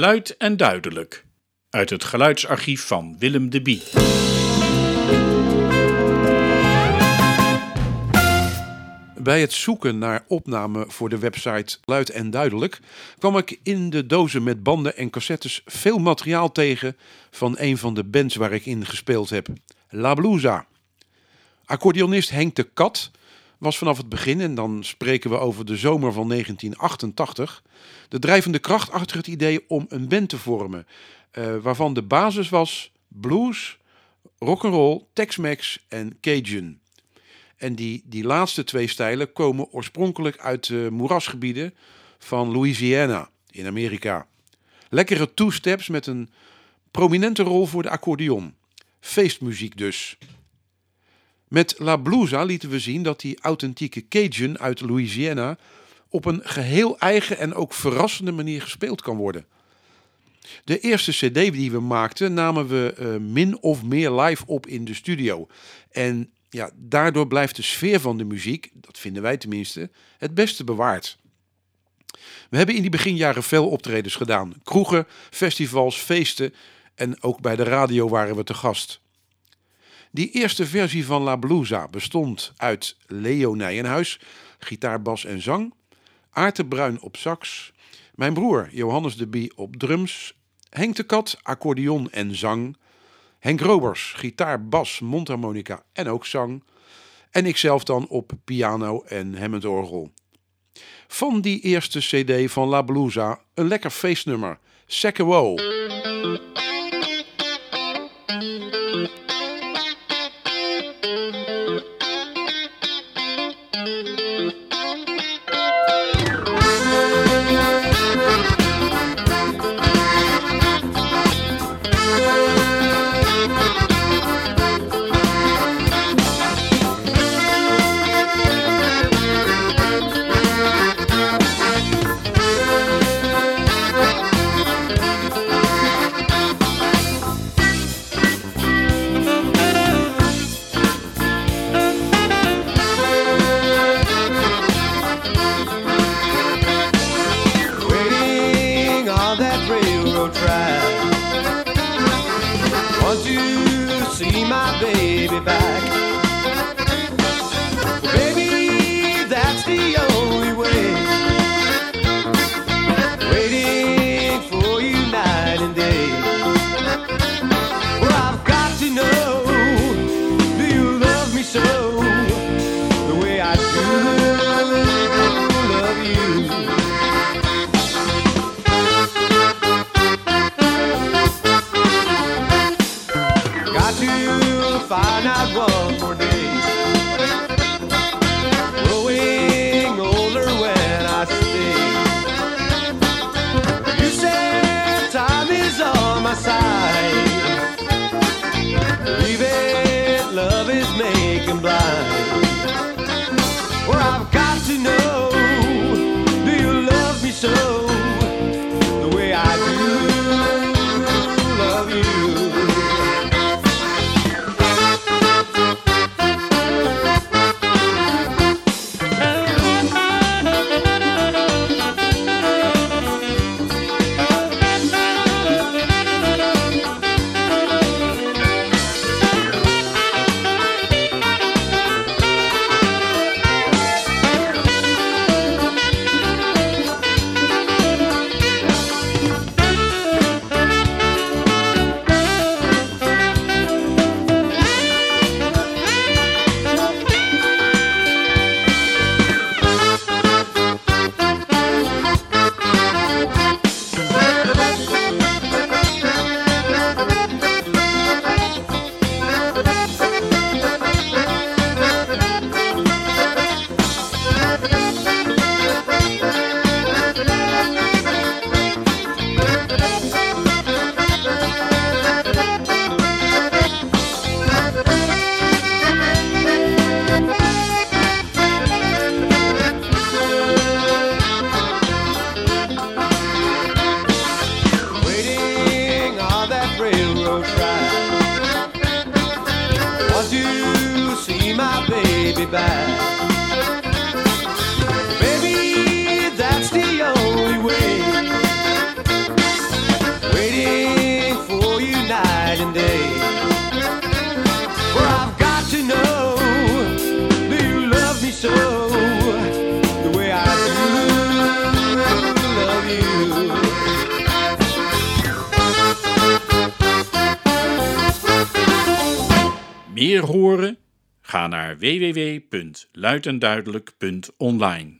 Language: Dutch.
Luid en duidelijk. Uit het geluidsarchief van Willem de Bie. Bij het zoeken naar opnamen voor de website Luid en Duidelijk kwam ik in de dozen met banden en cassettes veel materiaal tegen van een van de bands waar ik in gespeeld heb, La Blusa. Accordeonist Henk de Kat was vanaf het begin, en dan spreken we over de zomer van 1988, de drijvende kracht achter het idee om een band te vormen, uh, waarvan de basis was blues, rock'n'roll, Tex-Mex en Cajun. En die, die laatste twee stijlen komen oorspronkelijk uit de moerasgebieden van Louisiana in Amerika. Lekkere two-steps met een prominente rol voor de accordeon. Feestmuziek dus. Met La Blusa lieten we zien dat die authentieke Cajun uit Louisiana op een geheel eigen en ook verrassende manier gespeeld kan worden. De eerste CD die we maakten namen we uh, min of meer live op in de studio. En ja, daardoor blijft de sfeer van de muziek, dat vinden wij tenminste, het beste bewaard. We hebben in die beginjaren veel optredens gedaan. Kroegen, festivals, feesten en ook bij de radio waren we te gast. Die eerste versie van La Blusa bestond uit Leo Nijenhuis, gitaar, bas en zang, Aarte Bruin op sax, mijn broer Johannes de Bie op drums, Henk de Kat, accordeon en zang, Henk Robers, gitaar, bas, mondharmonica en ook zang. En ikzelf dan op piano en Hammond orgel. Van die eerste cd van La Blusa een lekker feestnummer, want to see my baby back. Baby, that's the only way. Waiting you'll find out one more day. Growing older when I stay. You said time is on my side. Leave it, love is making blind. back. Maybe that's the only way. Waiting for you night and day. For I've got to know that you love me so. meer horen? Ga naar www.luidenduidelijk.online.